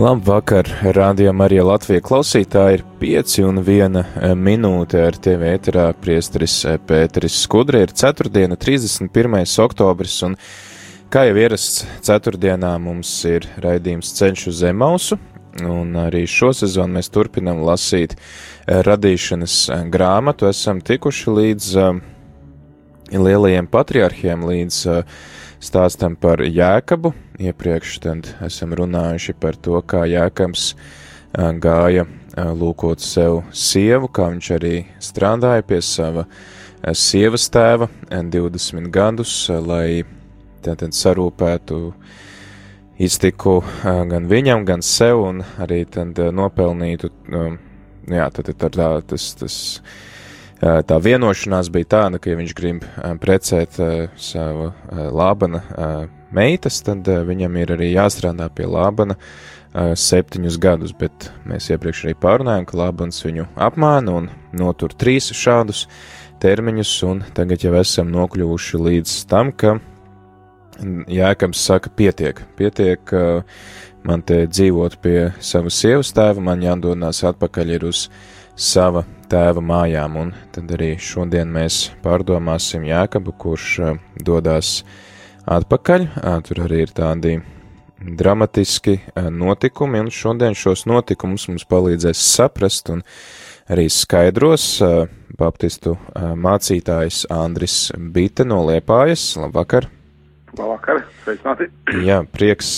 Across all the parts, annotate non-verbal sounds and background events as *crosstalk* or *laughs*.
Labvakar, rādījumā arī Latvijas klausītāji ir 5 un 1 minūte ar TV ēterā priesteris Pēteris Skudri. Ir 4. 31. oktobris un, kā jau ierasts, 4. mums ir raidījums Ceļš uz Zemausu, un arī šo sezonu mēs turpinam lasīt radīšanas grāmatu. Esam tikuši līdz lielajiem patriarchiem, līdz stāstam par Jēkabu. Iepriekš esam runājuši par to, kā Jēkabs gāja lūkot sev sievu, kā viņš arī strādāja pie sava sievas tēva 20 gadus, lai tātad sarūpētu iztiku gan viņam, gan sev, un arī tad nopelnītu, jā, tad tā, tas, tas, tā vienošanās bija tāda, ka, ja viņš grib precēt savu Lābana meitas, tad viņam ir arī jāstrādā pie Lābana septiņus gadus, bet mēs iepriekš arī pārunājām, ka Lābans viņu apmāna un notur trīs šādus termiņus, un tagad jau esam nokļuvuši līdz tam, ka Jēkabs saka, pietiek, pietiek, man te dzīvot pie savas sievas tēva, man jādodas atpakaļ ir uz sava tēva mājām, un tad arī šodien mēs pārdomāsim Jēkabu, kurš dodas atpakaļ, tur arī ir tādi dramatiski notikumi, un šodien šos notikumus mums palīdzēs saprast un arī skaidros baptistu mācītājs Andris Bite no Liepājas. Labvakar! Labvakar, sveicināti! Jā, prieks,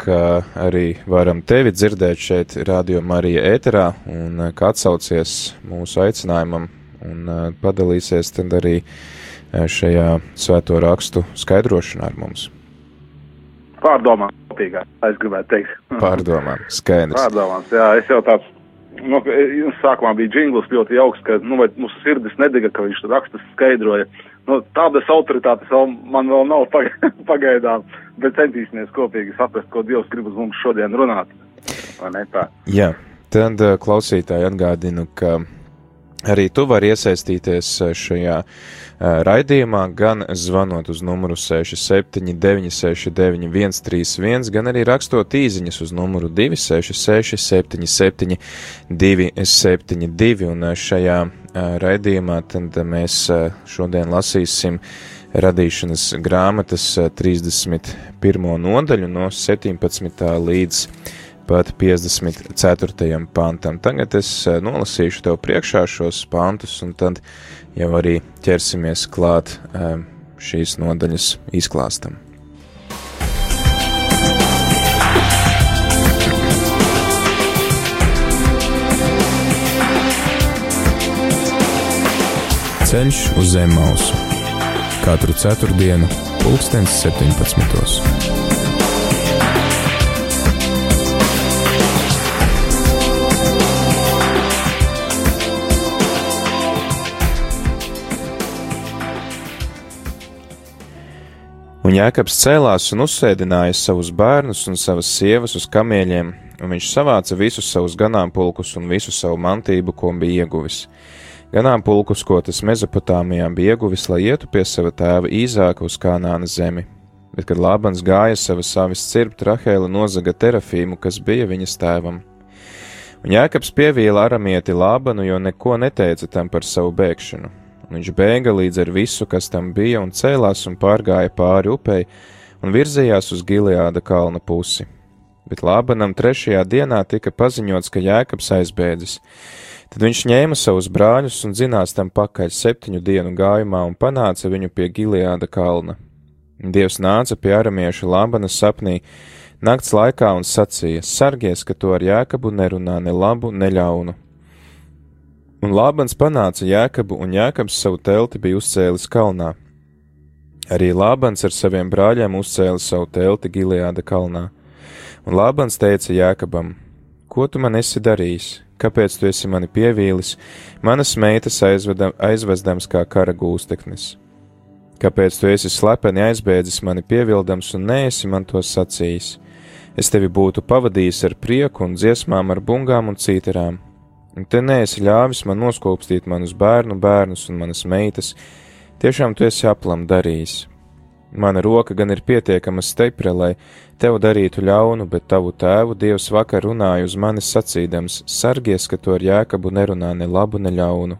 ka arī varam tevi dzirdēt šeit Radio Marija ēterā un ka atsaucies mūsu aicinājumam un padalīsies tad arī šajā svēto rakstu skaidrošanā ar mums. Pārdomām, kopīgā, es gribētu teikt. *laughs* Pārdomām, skaidrs. Pārdomās, jā, es jau tāds, nu, sākumā bija džingls ļoti jauks, ka, nu, vai mūsu sirdis nedega, ka viņš rakstus skaidroja. Nu, tādas autoritātes vēl man vēl nav *laughs* pagaidām, bet centīsimies kopīgi saprast, ko Dievs grib uz mums šodien runāt. Vai ne tā? Jā, tad klausītāji atgādinu, ka arī tu vari iesaistīties šajā raidījumā, gan zvanot uz numuru 67, 131, gan arī rakstot īsiņas uz numuru 266, 77, 272. Un šajā raidījumā tad mēs šodien lasīsim radīšanas grāmatas 31. nodaļu no 17. līdz pat 54. pantam. Tagad es nolasīšu tev priekšā šos pantus, un tad jau arī ķersimies klāt šīs nodaļas izklāstam. Ceļš uz zem mausu katru ceturtdienu, pulkstens 17. Un Jēkabs cēlās un uzsēdināja savus bērnus un savas sievas uz kamieļiem, un viņš savāca visus savus ganāmpulkus un visu savu mantību, ko bija ieguvis. Ganāmpulkus, ko tas Mezopotāmijā bija ieguvis, lai ietu pie sava tēva Īzāka uz Kanāna zemi. Bet, kad Lābans gāja savas savis cirpt, Rahēla nozaga terafīmu, kas bija viņas tēvam. Un Jēkabs pievīla aramieti Lābanu, jo neko neteica tam par savu bēgšanu Viņš bēga līdz ar visu, kas tam bija, un cēlās un pārgāja pāri upei un virzījās uz Gileāda kalna pusi. Bet Lābanam trešajā dienā tika paziņots, ka Jēkabs aizbēdzis. Tad viņš ņēma savus brāļus un zinās tam pakaļ septiņu dienu gājumā un panāca viņu pie Gileāda kalna. Dievs nāca pie aramieša Lābana sapnī nakts laikā un sacīja: Sargies, ka tu ar Jēkabu nerunā ne labu, ne ļaunu, Un Lābans panāca Jēkabu, un Jēkabs savu telti bija uzcēlis kalnā. Arī Lābans ar saviem brāļiem uzcēla savu telti Gileāda kalnā. Un Lābans teica Jēkabam: ko tu man esi darījis? Kāpēc tu esi mani pievīlis, manas meitas aizvedam, aizvezdams kā kara gūsteknis? Kāpēc tu esi slepeni aizbēdzis mani pievildams un neesi man to sacījis? Es tevi būtu pavadījis ar prieku un dziesmām ar bungām un cīterām. Un te neesi ļāvis man noskopstīt manus bērnu bērnus un manas meitas, tiešām tu esi aplam darījis. Mana roka gan ir pietiekama stipra, lai tev darītu ļaunu, bet tavu tēvu Dievs vakar runāja uz mani sacīdams: sargies, ka to ar jēkabu nerunā ne labu, ne ļaunu.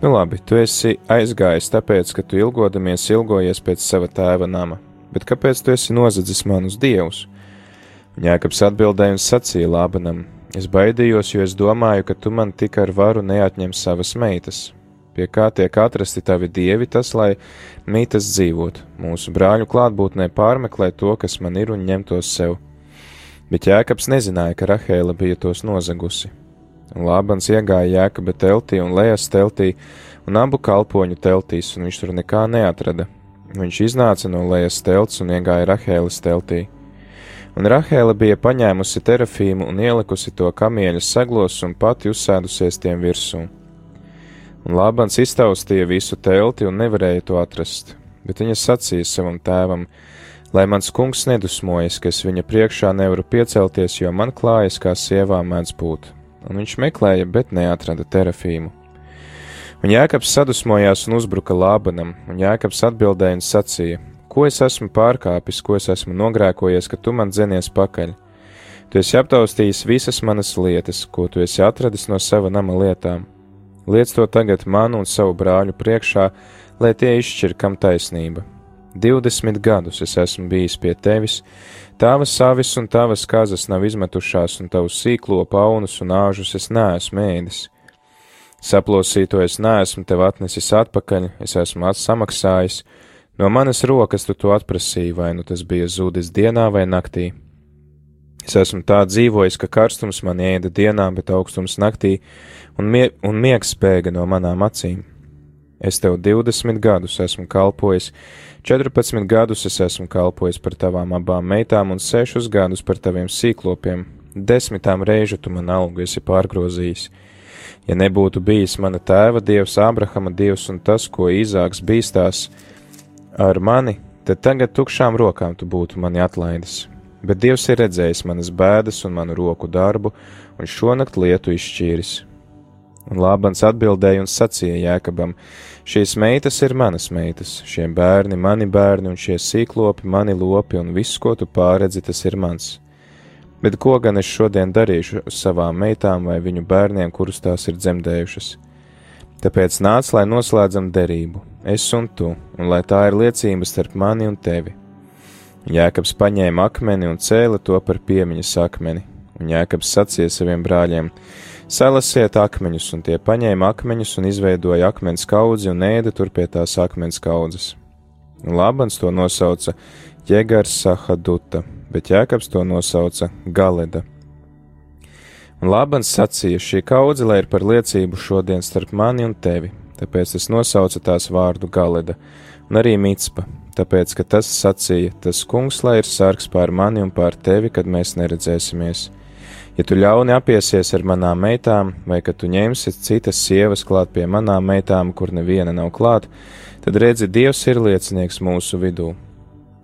Nu labi, tu esi aizgājis tāpēc, ka tu ilgodamies ilgojies pēc sava tēva nama, bet kāpēc tu esi nozadzis manus dievus? Jēkabs atbildēja un sacīja Lābanam: Es baidījos, jo es domāju, ka tu man tik ar varu neatņem savas meitas, pie kā tiek atrasti tavi dievi, tas, lai mītas dzīvot, mūsu brāļu klātbūtnē pārmeklē to, kas man ir un ņem tos sev. Bet Jēkabs nezināja, ka Rahēla bija tos nozagusi. Un Lābans iegāja Jēkaba teltī un Lejas teltī un abu kalpoņu teltīs, un viņš tur nekā neatrada. Viņš iznāca no Lejas telts un iegāja Rahēlas teltī. Un Rahēla bija paņēmusi terafīmu un ielikusi to kamieļa seglos un pati uzsēdusies tiem virsū. Un Lābans iztaustīja visu telti un nevarēja to atrast, bet viņa sacīja savam tēvam, lai mans kungs nedusmojas, ka es viņa priekšā nevaru piecelties, jo man klājas kā sievām mēdz būt, un viņš meklēja, bet neatrada terafīmu. Un Jēkabs sadusmojās un uzbruka Lābanam, un Jēkabs atbildēja un sacīja: Ko es esmu pārkāpis, ko es esmu nogrēkojies, ka tu man dzenies pakaļ? Tu esi aptaustījis visas manas lietas, ko tu esi atradis no sava nama lietām Liec to tagad man un savu brāļu priekšā, lai tie izšķir, kam taisnība. Divdesmit gadus es esmu bijis pie tevis, tavas savis un tavas kazas nav izmetušās, un tavus sīklo paunus un āžus es neesmu ēdis. Saplosīto es neesmu tev atnesis atpakaļ, es esmu atsamaksājis, no manas rokas tu to atprasīji, vai nu tas bija zudis dienā vai naktī. Es esmu tā dzīvojis, ka karstums man ēda dienā, bet augstums naktī, un, mie un miegs spēga no manām acīm. Es tev 20 gadus esmu kalpojis, 14 gadus es esmu kalpojis par tavām abām meitām un 6 gadus par taviem sīklopiem. Desmitām reižu tu man algu esi pārgrozījis. Ja nebūtu bijis mana tēva dievs, Ābrahama dievs un tas, ko Īzāks bīstās ar mani, tad tagad tukšām rokām tu būtu mani atlaidis. Bet Dievs ir redzējis manas bēdas un manu roku darbu, un šonakt lietu izšķīris. Un Lābans atbildēja un sacīja Jēkabam: Šīs meitas ir manas meitas, šie bērni mani bērni, un šie sīklopi mani lopi, un viss, ko tu pāredzi, tas ir mans. Bet ko gan es šodien darīšu uz savām meitām vai viņu bērniem, kurus tās ir dzemdējušas? Tāpēc nāc, lai noslēdzam derību, es un tu, un lai tā ir liecība starp mani un tevi. Jēkabs paņēma akmeni un cēla to par piemiņas akmeni, un Jēkabs sacīja saviem brāļiem: Salasiet akmeņus, un tie paņēma akmeņus un izveidoja akmens kaudzi un ēda tur pie tās akmens kaudzes. Labans to nosauca Jēgars Sahaduta, bet Jēkabs to nosauca Galeda. Un Labans sacīja: Šī kaudze lai ir par liecību šodien starp mani un tevi, tāpēc es nosaucu tās vārdu Galeda, un arī Mitspa, tāpēc, ka tas sacīja: Tas kungs lai ir sargs pār mani un pār tevi, kad mēs neredzēsimies Ja tu ļauni apiesies ar manām meitām, vai ka tu ņemsi citas sievas klāt pie manām meitām, kur neviena nav klāt, tad redzi, Dievs ir liecinieks mūsu vidū.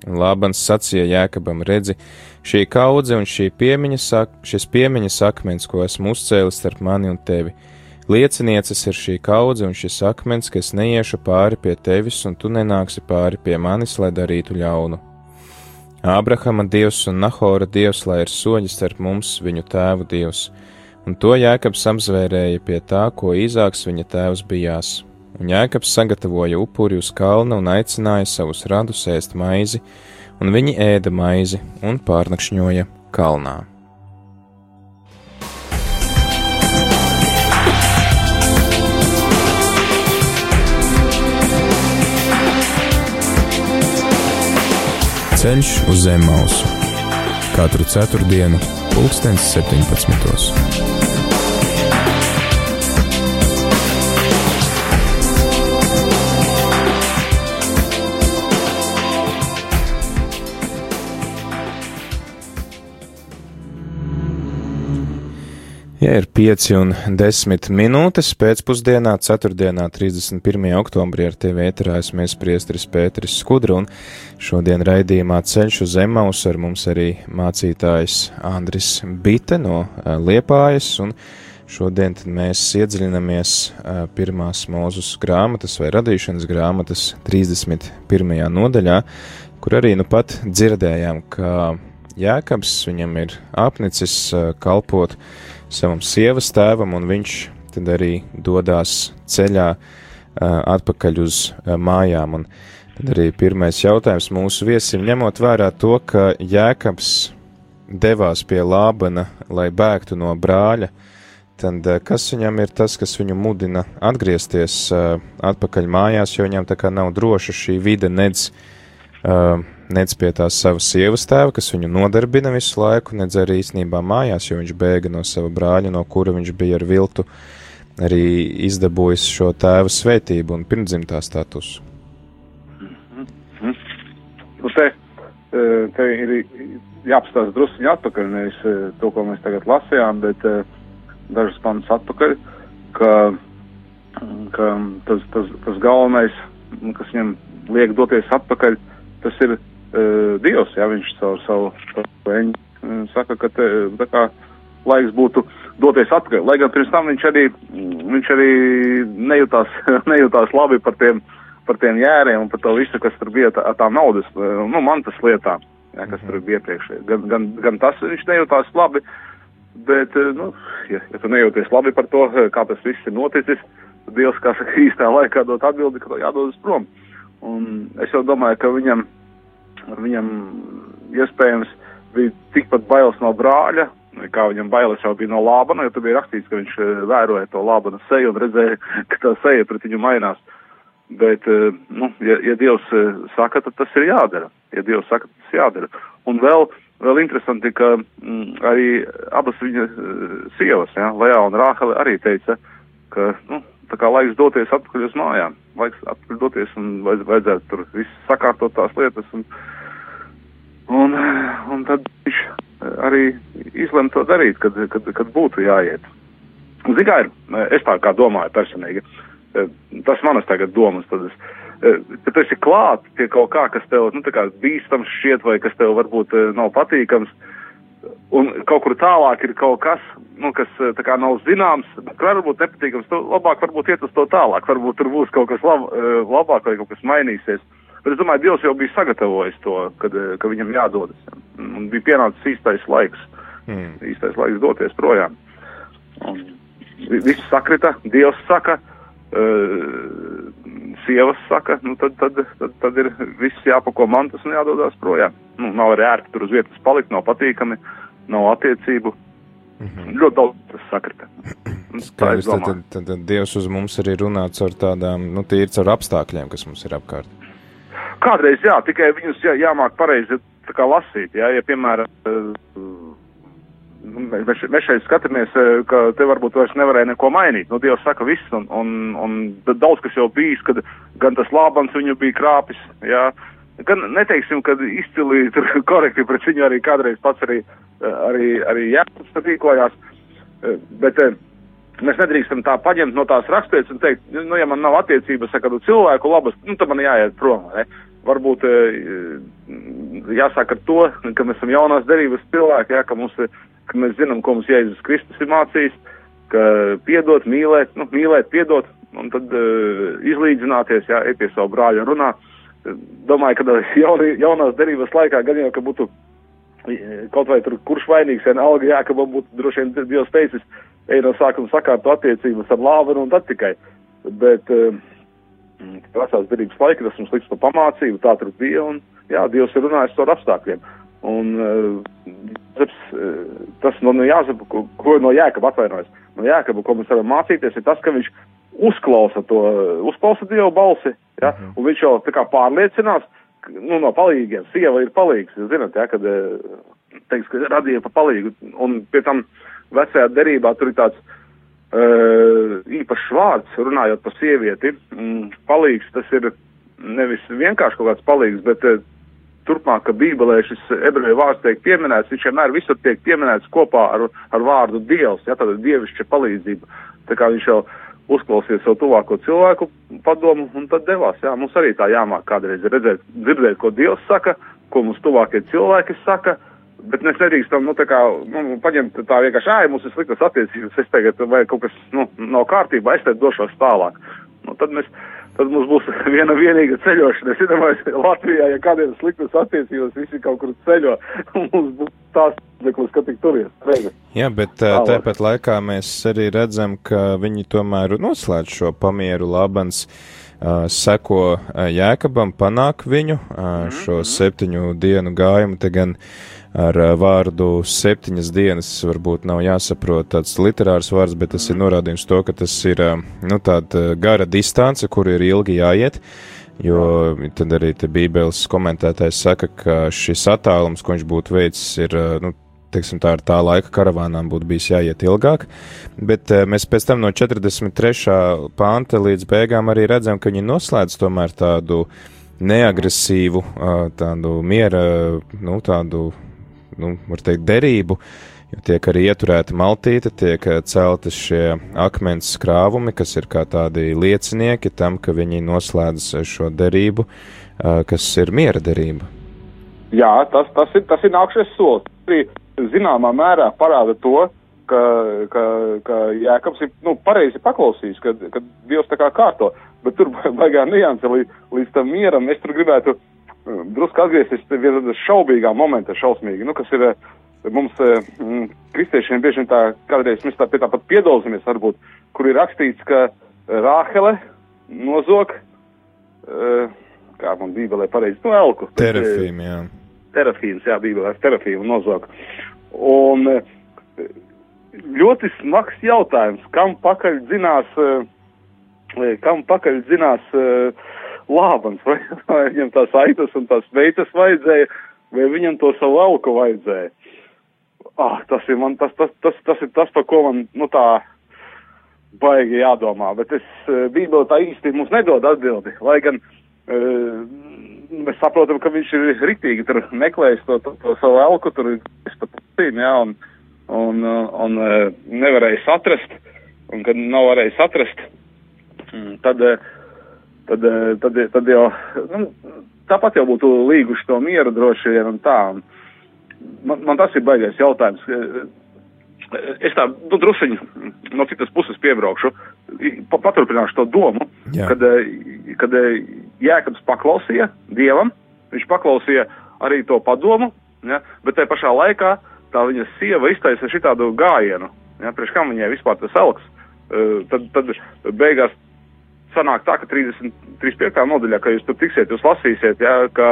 Un Lābans sacīja Jēkabam: Redzi, šī kaudze un šī piemiņas, šis piemiņas akmens, ko esmu uzcēlis starp mani un tevi. Liecinieces ir šī kaudze un šis akmens, ka es neiešu pāri pie tevis, un tu nenāksi pāri pie manis, lai darītu ļaunu. Ābrahama dievs un Nahora dievs, lai ir soļi starp mums, viņu tēvu dievs, un to Jēkabs apzvērēja pie tā, ko Īzāks viņa tēvs bijās. Un Jēkabs sagatavoja upuri uz kalna un aicināja savus radus ēst maizi, un viņi ēda maizi un pārnakšņoja kalnā. Ceļš uz zem mausu katru ceturtdienu, pulkstens 17. Ja ir 5 un 10 minūtes pēcpusdienā, 4. 31. oktobrī ar tevi ēterā esmu priestris Pēteris Skudra un šodien raidījumā ceļš uz Emaus ar mums arī mācītājs Andris Bite no Liepājas un šodien mēs iedziļinamies pirmās mūzus grāmatas vai radīšanas grāmatas 31. nodaļā, kur arī nu pat dzirdējām, ka Jēkabs viņam ir apnicis kalpot savam sievas tēvam, un viņš tad arī dodas ceļā atpakaļ uz mājām. Un tad arī pirmais jautājums mūsu viesim, ņemot vērā to, ka Jēkabs devās pie Lābana, lai bēgtu no brāļa, tad kas viņam ir tas, kas viņu mudina atgriezties atpakaļ mājās, jo viņam tā kā nav droša šī vide nedz nec pie tās savas sievas tēva, kas viņu nodarbina visu laiku, nedz arī īsnībā mājās, jo viņš bēga no sava brāļa, no kura viņš bija ar viltu arī izdabūjis šo tēva svētību un pirmdzimtā statusu. Mm -hmm. Nu te, te ir jāapstāsta druskuļi atpakaļ, nevis to, ko mēs tagad lasījām, bet dažas pantus atpakaļ, ka, ka tas, tas, tas galvenais, kas viņam liek doties atpakaļ, tas ir uh, Dievs, ja viņš caur savu, eņu uh, saka, ka te, tā kā laiks būtu doties atpakaļ. Lai gan pirms tam viņš arī, viņš arī nejūtās, *laughs* nejūtās labi par tiem, par tiem jēriem un par to visu, kas tur bija tā, tām naudas, nu, mantas lietām, ja, kas tur bija iepriekš. Gan, gan, gan tas viņš nejūtās labi, bet, nu, ja, ja tu nejūties labi par to, kā tas viss ir noticis, Dievs, kā saka, īstā laikā dot atbildi, ka jādodas prom. Un es jau domāju, ka viņam viņam iespējams bija tikpat bailes no brāļa, kā viņam bailes jau bija no Lābana, jo tur bija rakstīts, ka viņš eh, vēroja to Lābana seju un redzēja, *laughs* ka tā seja pret viņu mainās. Bet, eh, nu, ja, ja Dievs eh, saka, tad tas ir jādara. Ja Dievs saka, tas ir jādara. Un vēl, vēl interesanti, ka mm, arī abas viņa sievas, ja, Lejā un Rāhele, arī teica, ka, nu, tā kā laiks doties atpakaļ uz mājām, laiks atpakaļ doties un vajadz, vajadzētu tur viss sakārtot tās lietas. Un, Un, un tad viņš arī izlem to darīt, kad, kad, kad būtu jāiet. Ziniet, kā ir, es tā kā domāju personīgi, tas manas tagad domas, tad es, kad tu esi klāt pie kaut kā, kas tev, nu, tā kā bīstams šķiet vai kas tev varbūt nav patīkams, un kaut kur tālāk ir kaut kas, nu, kas tā kā nav zināms, bet varbūt nepatīkams, tu labāk varbūt iet uz to tālāk, varbūt tur būs kaut kas lab, labāk vai kaut kas mainīsies. Bet es domāju, Dievs jau bija sagatavojis to, kad, eh, ka viņam jādodas. Un bija pienācis īstais laiks, mm. īstais laiks doties projām. Un viss sakrita, Dievs saka, uh, sievas saka, nu tad, tad, tad, tad ir viss jāpako mantas un jādodas projām. Nu, nav arī ērti tur uz vietas palikt, nav patīkami, nav attiecību. Mm -hmm. Ļoti daudz tas sakrita. Skaidrs, tad, tad, tad, tad Dievs uz mums arī runā caur tādām, nu, tīri caur apstākļiem, kas mums ir apkārt. Kādreiz jā, tikai viņus jā, jāmāk pareizi kā lasīt. Jā, ja, piemēram, eh, mēs, mēs šeit skatāmies, eh, ka te varbūt vairs nevarēja neko mainīt. Nu, Dievs saka viss, un, un, un daudz kas jau bijis, kad gan tas labans viņu bija krāpis, jā, gan neteiksim, ka izcili *laughs* tur korekti pret viņu arī kādreiz pats arī, eh, arī, arī jāpats rīkojās, bet Mēs nedrīkstam tā paņemt no tās raksturības un teikt, nu, ja man nav attiecības ar kādu cilvēku labas, nu, tad man jāiet prom. Ne? Varbūt jāsāk ar to, ka mēs esam jaunās derības cilvēki, jā, ka, mums, ka mēs zinām, ko mums Jēzus Kristus ir mācījis, ka piedot, mīlēt, nu, mīlēt, piedot, un tad uh, izlīdzināties, jā, ej pie savu brāļa runā. Domāju, ka jauni, jaunās derības laikā gan jau, ka būtu kaut vai tur kurš vainīgs, vienalga, jā, ka man būtu droši vien Dievs teicis, ej no sākuma sakārto attiecības ar lāvenu un tad tikai. Bet vecās derības laika tas mums liks pa pamācību, tā tur bija, un jā, Dievs ir runājis par apstākļiem. Un uh, tas no, no Jāzepa, ko, ko no Jēkaba atvainojas, no Jēkaba, ko mēs varam mācīties, ir tas, ka viņš uzklausa to, uzklausa Dievu balsi, ja, -hmm. un viņš jau tā kā pārliecinās, nu, no palīgiem, sieva ir palīgs, jūs zināt, ja, kad, teiks, ka radīja pa palīgu, un pie tam uh, vecajā derībā tur ir tāds uh, īpašs vārds, runājot par sievieti. Mm, palīgs tas ir nevis vienkārši kaut kāds palīgs, bet uh, turpmāk, ka Bībelē šis ebreju vārds tiek pieminēts, viņš vienmēr visur tiek pieminēts kopā ar, ar vārdu Dievs, ja tāda dievišķa palīdzība. Tā kā viņš jau uzklausīja savu tuvāko cilvēku padomu un tad devās. Jā, mums arī tā jāmāk kādreiz redzēt, dzirdēt, ko Dievs saka, ko mums tuvākie cilvēki saka. Bet mēs nedrīkstam, nu, tā kā, nu, paņemt tā vienkārši, ā, mums ir sliktas attiecības, es tagad, vai kaut kas, nu, nav kārtībā, es te došos tālāk. Nu, tad mēs, tad mums būs *laughs* viena vienīga ceļošana. Es iedomājos, Latvijā, ja kādiem sliktas attiecības, visi kaut kur ceļo, *laughs* mums būs tās apmeklēs, ka tik turies. Reizi. Jā, bet uh, tāpat laikā mēs arī redzam, ka viņi tomēr noslēdz šo pamieru labans. Uh, seko uh, Jēkabam, panāk viņu uh, šo septiņu dienu gājumu, te gan ar vārdu septiņas dienas varbūt nav jāsaprot tāds literārs vārds, bet tas ir norādījums to, ka tas ir nu, tāda gara distance, kur ir ilgi jāiet. Jo tad arī Bībeles komentētājs saka, ka šis attālums, ko viņš būtu veicis, ir, nu, teiksim, tā tā laika karavānām būtu bijis jāiet ilgāk, bet mēs pēc tam no 43. panta līdz beigām arī redzam, ka viņi noslēdz tomēr tādu neagresīvu, tādu miera, nu, tādu nu, teikt, derību, tiek arī ieturēta maltīte, tiek eh, celtas šie akmens skrāvumi, kas ir kā tādi liecinieki tam, ka viņi noslēdz šo derību, eh, kas ir miera derība. Jā, tas, tas ir, tas ir nākšais solis. Arī zināmā mērā parāda to, ka, ka, ka Jēkabs ir nu, pareizi paklausījis, ka, ka Dievs tā kā kārto, bet tur *laughs* baigā nianse līdz, līdz tam mieram. Es tur gribētu uh, drusku atgriezties pie viena šaubīgā momenta, šausmīgi, nu, kas ir eh, mums, mm, kristiešiem, bieži vien tā, kādreiz mēs tā pie tā pat piedalāmies, varbūt, kur ir rakstīts, ka Rāhele nozog, kā man bībelē pareizi, nu, elku. Terafīm, jā. Terafīms, jā, bībelē, terafīmu nozog. Un ļoti smags jautājums, kam pakaļ dzinās, kam pakaļ dzinās uh, lābans, vai, *laughs* vai viņam tās aitas un tās meitas vajadzēja, vai viņam to savu lauku vajadzēja. Ah, tas ir man, tas, tas, tas, tas ir tas, par ko man, nu tā, baigi jādomā, bet es, eh, Bībele tā īsti mums nedod atbildi, lai gan e, mēs saprotam, ka viņš ir ritīgi tur meklējis to, to, to savu elku, tur ir pat pusīm, jā, un, un, un, eh, nevarējis atrast, un kad nav varējis atrast, mm, tad, tad, eh, tad, tad jau nu, tāpat jau būtu līguši to mieru droši vien un tā. Man, man tas ir baigais jautājums. Es tā, nu, drusiņi no citas puses piebraukšu, paturpināšu to domu, Jā. kad, eh, kad eh, Jēkabs paklausīja Dievam, viņš paklausīja arī to padomu, ja, bet tajā pašā laikā tā viņa sieva iztaisa šitādu gājienu, ja, priekš kam viņai vispār tas elks. Tad, tad beigās sanāk tā, ka 35. nodaļā, ka jūs tur tiksiet, jūs lasīsiet, jā, ka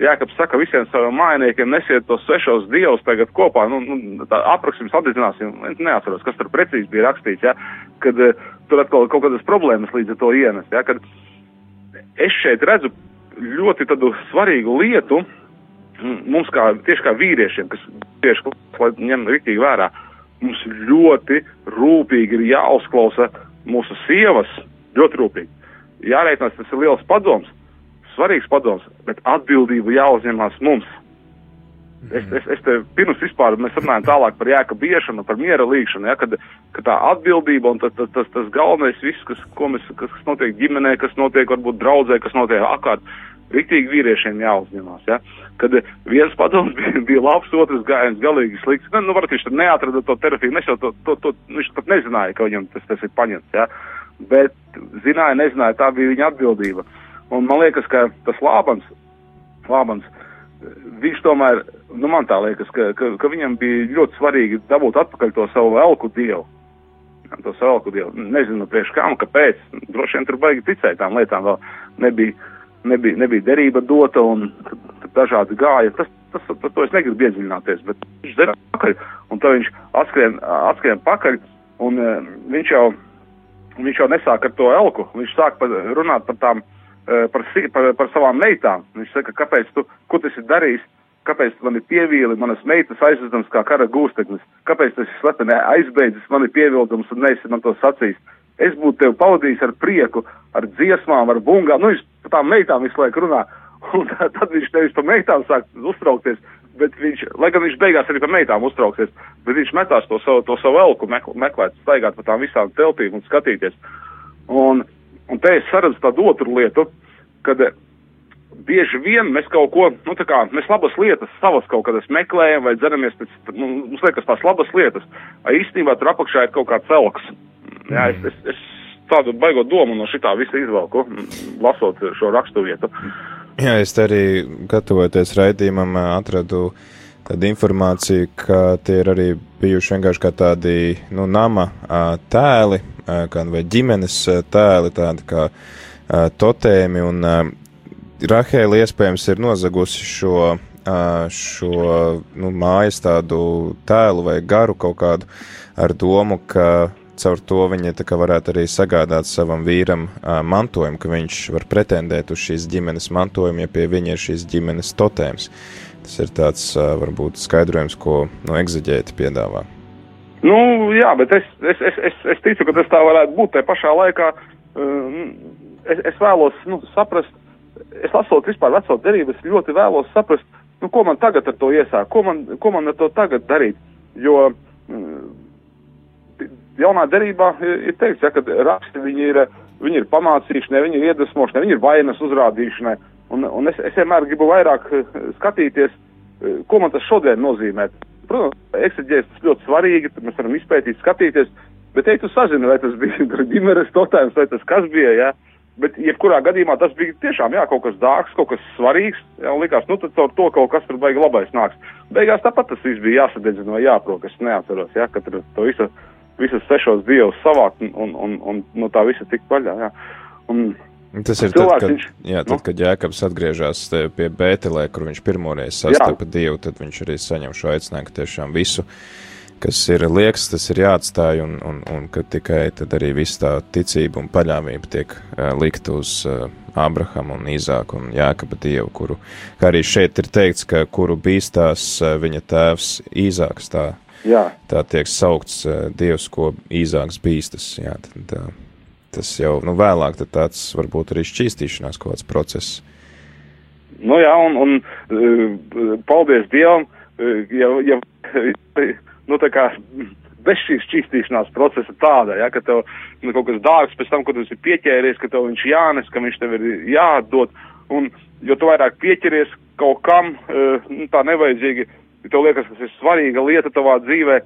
Jēkabs saka visiem saviem mājiniekiem, nesiet tos svešos dievus tagad kopā, nu, nu tā aprakstījums atdedzināsim, neatceros, kas tur precīzi bija rakstīts, jā, kad uh, tur atkal kaut kādas problēmas līdz ar to ienes, jā, kad es šeit redzu ļoti tādu svarīgu lietu, mums kā, tieši kā vīriešiem, kas tieši, lai ņem riktīgi vērā, mums ļoti rūpīgi ir jāuzklausa mūsu sievas, ļoti rūpīgi. Jārēķinās, tas ir liels padoms, svarīgs padoms, bet atbildību jāuzņemās mums. Es, es, es te pirms vispār mēs runājam tālāk par jēka biešanu, par miera līgšanu, ja, kad, kad tā atbildība un tas, tas, tas, tas galvenais viss, kas, mēs, kas, kas notiek ģimenē, kas notiek varbūt draudzē, kas notiek akārt, riktīgi vīriešiem jāuzņemās, ja. Kad viens padoms *laughs* bija, bija labs, otrs gājiens galīgi slikts, nu, nu varbūt viņš tad neatrada to terapiju, mēs jau to, to, to, viņš pat nezināja, ka viņam tas, tas ir paņemts, ja bet zināja, nezināja, tā bija viņa atbildība. Un man liekas, ka tas Lābans, Lābans viņš tomēr, nu man tā liekas, ka, ka, ka viņam bija ļoti svarīgi dabūt atpakaļ to savu elku dievu. To savu elku dievu. Nezinu, priekš kam, kāpēc. Droši vien tur baigi ticēt tām lietām vēl nebija, nebija, nebija derība dota un dažādi gāja. Tas, tas, par to es negribu iedziļināties, bet viņš dara pakaļ, un tad viņš atskrien, atskrien pakaļ, un viņš jau viņš jau nesāk ar to elku, viņš sāk par, runāt par tām, e, par, par, par savām meitām. Viņš saka, kāpēc tu, ko tas ir darījis, kāpēc man ir pievīli? Manas meitas aizvedams kā kara gūsteknis, kāpēc tas ir slepeni aizbeidzis, man ir pievildums un neesi man to sacījis. Es būtu tevi pavadījis ar prieku, ar dziesmām, ar bungām, nu viņš par tām meitām visu laiku runā. *laughs* Un tad viņš nevis par meitām sāk uztraukties, bet viņš, lai gan viņš beigās arī par meitām uztrauksies, bet viņš metās to savu, to savu elku meklēt, staigāt pa tām visām teltīm un skatīties. Un, un te es saredzu tādu otru lietu, kad bieži vien mēs kaut ko, nu tā kā mēs labas lietas savas kaut kādas meklējam vai dzeramies pēc, nu, mums liekas tās labas lietas, a īstenībā tur apakšā ir kaut kāds elks. Jā, es, es, es tādu baigot domu no šitā visa izvelku, lasot šo rakstu vietu. Jā, es arī gatavoties raidījumam atradu tādu informāciju, ka tie ir arī bijuši vienkārši kā tādi, nu, nama tēli, kā vai ģimenes tēli, tādi kā totēmi, un Rahēla iespējams ir nozagusi šo, šo, nu, mājas tādu tēlu vai garu kaut kādu ar domu, ka caur to viņa varētu arī sagādāt savam vīram uh, mantojumu, ka viņš var pretendēt uz šīs ģimenes mantojumu, ja pie viņa ir šīs ģimenes totēms. Tas ir tāds uh, varbūt skaidrojums, ko no egzaģēti piedāvā. Nu, jā, bet es, es, es, es, es ticu, ka tas tā varētu būt. Te pašā laikā uh, es, es vēlos nu, saprast, es lasot vispār veco derību, es ļoti vēlos saprast, nu, ko man tagad ar to iesākt, ko man, ko man ar to tagad darīt. Jo jaunā derībā ir teikts, ja, ka raksti viņi ir, viņi ir pamācīšanai, viņi ir iedvesmošanai, viņi ir vainas uzrādīšanai. Un, un es, es vienmēr gribu vairāk eh, skatīties, ko man tas šodien nozīmē. Protams, eksaģēs tas ļoti svarīgi, mēs varam izpētīt, skatīties, bet ja tu sazini, vai tas bija *laughs* ģimenes totājums, vai tas kas bija, jā. Ja, Bet, jebkurā gadījumā tas bija tiešām jā, kaut kas dārgs, kaut kas svarīgs. Jā, likās, nu tad caur to kaut kas tur baigi labais nāks. Beigās tāpat tas viss bija jāsadedzina vai jāprok, es neatceros, jā, ka tur to visu visus sešos dievus savākt un, un, un, un no tā visa tik vaļā. Jā. Un, Tas ir tad, kad, viņš, jā, tad, nu? kad Jēkabs atgriežas pie Bētelē, kur viņš pirmoreiz sastapa Dievu, tad viņš arī saņem šo aicinājumu, tiešām visu, kas ir liekas, tas ir jāatstāj, un, un, un ka tikai tad arī viss tā ticība un paļāvība tiek uh, likt uz uh, Abrahamu un Īzāku un Jēkaba Dievu, kuru, kā arī šeit ir teikts, ka kuru bīstās viņa tēvs Īzāks, tā jā. tā tiek saukts Dievs, ko īzāks bīstas. Jā, tad, uh, tas jau nu, vēlāk tāds varbūt arī šķīstīšanās kaut kāds process. Nu jā, un, un paldies Dievam, ja, ja nu tā kā bez šīs šķīstīšanās procesa tāda, ja, ka tev nu, kaut kas dārgs pēc tam, kad tu esi pieķēries, ka tev viņš jānes, ka viņš tev ir jāatdod, un jo tu vairāk pieķeries kaut kam, nu, tā nevajadzīgi, ja tev liekas, kas ir svarīga lieta tavā dzīvē,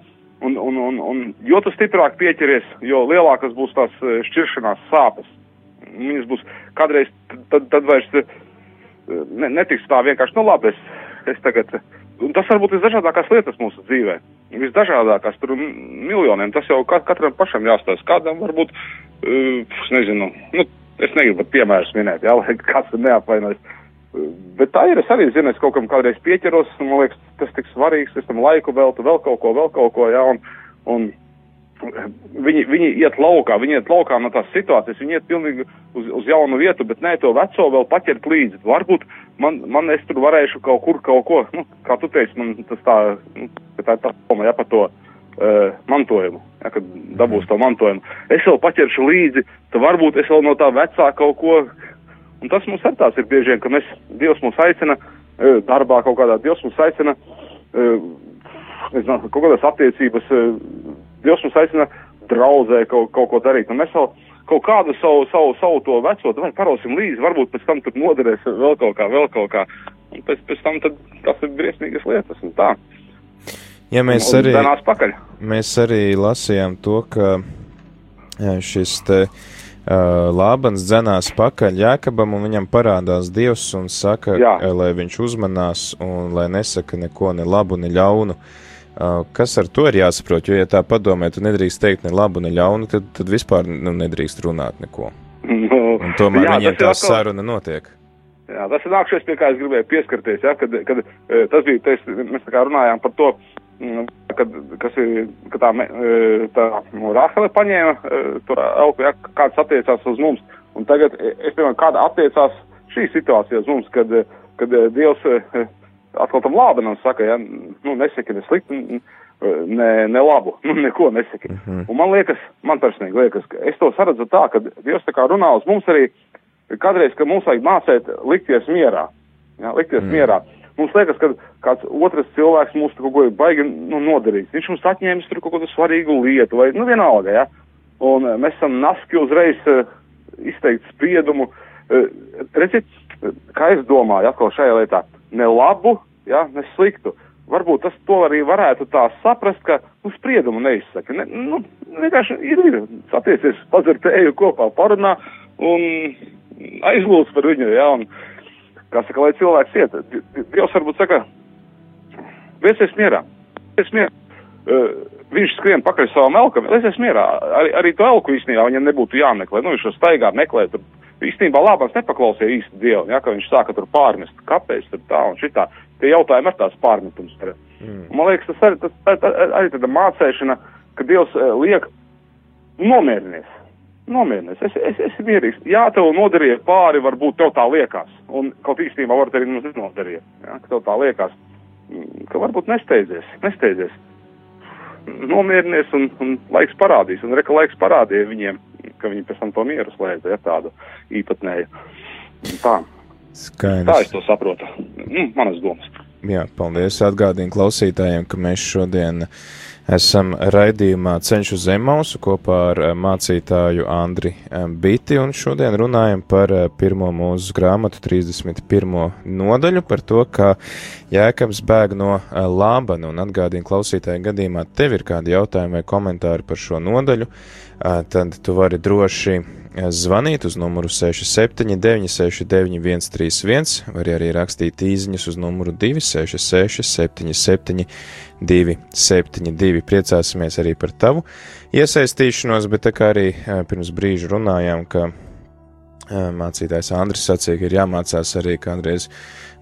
un, un, un, un jo tu stiprāk pieķeries, jo lielākas būs tās e, šķiršanās sāpes. Viņas būs kādreiz, tad, tad vairs e, ne, netiks tā vienkārši, nu labi, es, es tagad, un tas varbūt visdažādākās lietas mūsu dzīvē, visdažādākās, tur miljoniem, tas jau katram pašam jāstāsta, kādam varbūt, uh, es nezinu, nu, es negribu pat piemērus minēt, jā, lai *laughs* kāds neapvainojas Bet tā ir, es arī zinu, es kaut kam kādreiz pieķeros, un man liekas, tas tik svarīgs, es tam laiku veltu, vēl kaut ko, vēl kaut ko, jā, un, un viņi, viņi iet laukā, viņi iet laukā no tās situācijas, viņi iet pilnīgi uz, uz jaunu vietu, bet nē, to veco vēl paķert līdzi. Varbūt man, man es tur varēšu kaut kur kaut ko, nu, kā tu teici, man tas tā, nu, tā ir tā doma, jā, par to uh, mantojumu, ja, kad dabūs to mantojumu. Es vēl paķeršu līdzi, tad varbūt es vēl no tā vecā kaut ko Un tas mums ar tās ir bieži vien, ka mēs, Dievs mūs aicina e, darbā kaut kādā, Dievs mūs aicina, e, nezinu, kaut kādās attiecības, e, Dievs mūs aicina draudzē kaut, kaut ko darīt. Un mēs vēl kaut kādu savu, savu, savu to veco, vai parosim līdzi, varbūt pēc tam tur noderēs vēl kaut kā, vēl kaut kā. Un pēc, pēc tam tad tas ir briesmīgas lietas un tā. Ja mēs arī, mēs arī lasījām to, ka šis te uh, Uh, Lābans dzenās pakaļ Jēkabam, un viņam parādās Dievs un saka, Jā. lai viņš uzmanās un lai nesaka neko ne labu, ne ļaunu. Uh, kas ar to ir jāsaprot? Jo, ja tā padomē, tu nedrīkst teikt ne labu, ne ļaunu, tad, tad vispār nu, nedrīkst runāt neko. Nu, un tomēr jā, viņiem tā atkal... saruna notiek. Jā, tas ir nākšais, pie kā es gribēju pieskarties, ja, kad, kad tas bija, tais, mēs tā kā runājām par to, uh, kad, kas ir, ka tā, e, tā nu, Rahele paņēma e, to elku, ja, kāds attiecās uz mums. Un tagad, e, es piemēram, kāda attiecās šī situācija uz mums, kad, kad Dievs atkal tam Lābenam saka, ja, nu, nesaki ne slikti, ne, ne labu, *laughs* nu, neko nesaki. Mm -hmm. Un man liekas, man personīgi liekas, ka es to saredzu tā, ka Dievs tā kā runā uz mums arī kādreiz, ka mums vajag mācēt likties mierā. Jā, likties mm. mierā. Mums liekas, ka kāds otrs cilvēks mūs kaut ko baigi nu, nodarīs. Viņš mums atņēmis tur kaut kādu svarīgu lietu vai, nu, vienalga, jā. Un uh, mēs esam naski uzreiz uh, izteikt spriedumu. Uh, redziet, kā es domāju atkal šajā lietā, ne labu, jā, ne sliktu. Varbūt tas to arī varētu tā saprast, ka nu, spriedumu neizsaka. Ne, nu, vienkārši ir, ir satiecies, padzer tēju kopā, parunā un aizlūdz par viņu, jā, un, kā saka, lai cilvēks iet. Dievs varbūt saka, liecies mierā, liecies mierā. Uh, viņš skrien pakaļ savam elkam, liecies mierā. Arī, arī to elku īstenībā viņam nebūtu jāmeklē. Nu, viņš to staigā meklē, tur īstenībā labās nepaklausīja īsti Dievu, ja, ka viņš sāka tur pārmest, kāpēc tur tā un šitā. Tie jautājumi ir tās pārmetums. Mm. Man liekas, tas arī, tas, tā, tā, arī tāda mācēšana, ka Dievs liek nomierinies. Nomierinies, es, es, es esmu mierīgs. Jā, tev nodarīja pāri, varbūt tev tā liekas. Un kaut īstenībā varbūt arī mums nenodarīja. Ja, ka tev tā liekas, mm, ka varbūt nesteidzies, nesteidzies. Nomierinies un, un laiks parādīs. Un reka laiks parādīja viņiem, ka viņi pēc tam to mieru slēdza, ja tādu īpatnēju. Tā. Skaidrs. Tā es to saprotu. Nu, manas domas. Jā, paldies. Atgādīju klausītājiem, ka mēs šodien uh, Esam raidījumā Ceļš uz Zemausu kopā ar eh, mācītāju Andri eh, Biti, un šodien runājam par eh, pirmo mūsu grāmatu 31. nodaļu, par to, kā Jēkabs bēg no Lābana, un atgādīju klausītāju gadījumā, tev ir kādi jautājumi vai komentāri par šo nodaļu, tad tu vari droši zvanīt uz numuru 679, 691, 31, var arī rakstīt īsiņas uz numuru 266, 77, 272. Priecāsimies arī par tavu iesaistīšanos, bet tā kā arī pirms brīža runājām, ka mācītājs Andris sacīja, ka ir jāmācās arī kādreiz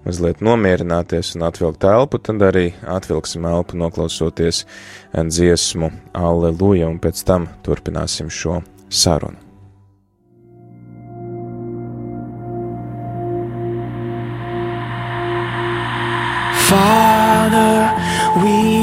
mazliet nomierināties un atvilkt elpu, tad arī atvilksim elpu noklausoties dziesmu Alleluja, un pēc tam turpināsim šo sarunu. Father, we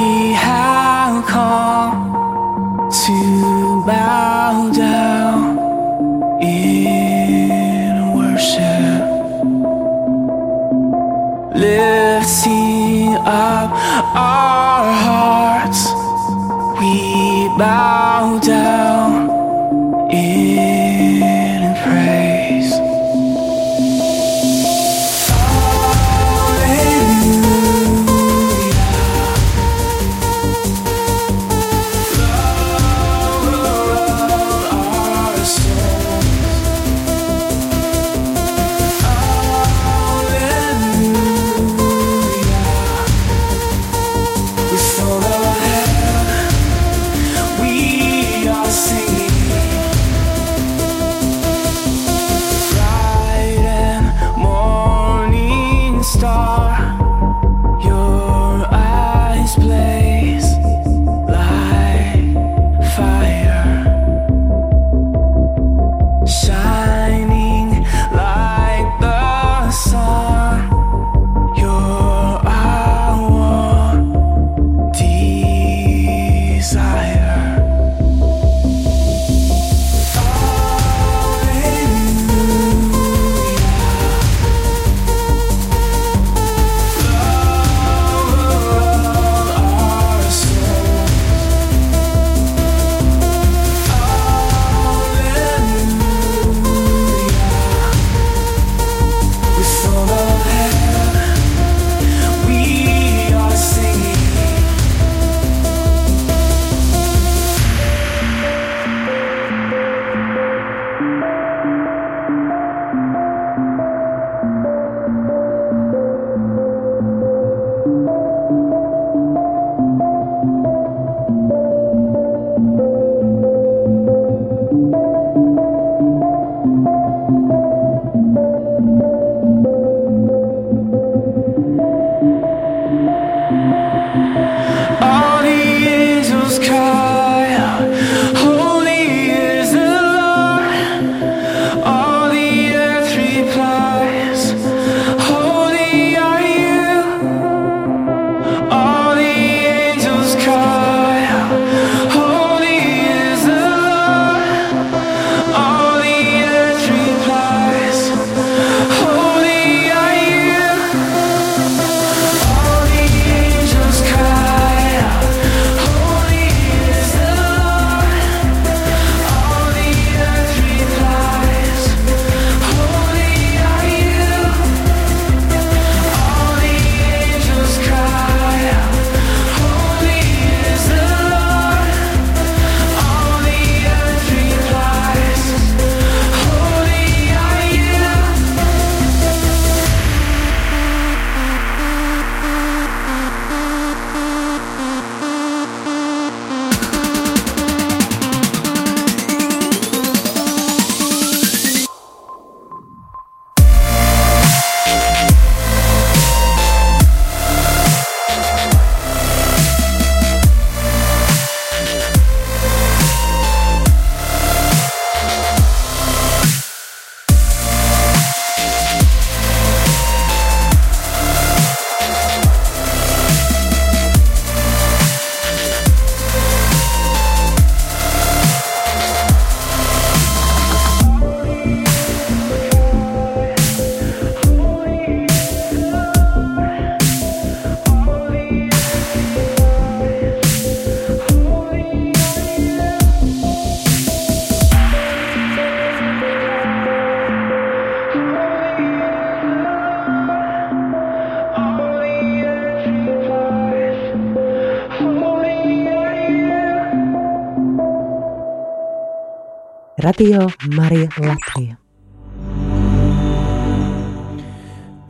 Radio Marija Latvija.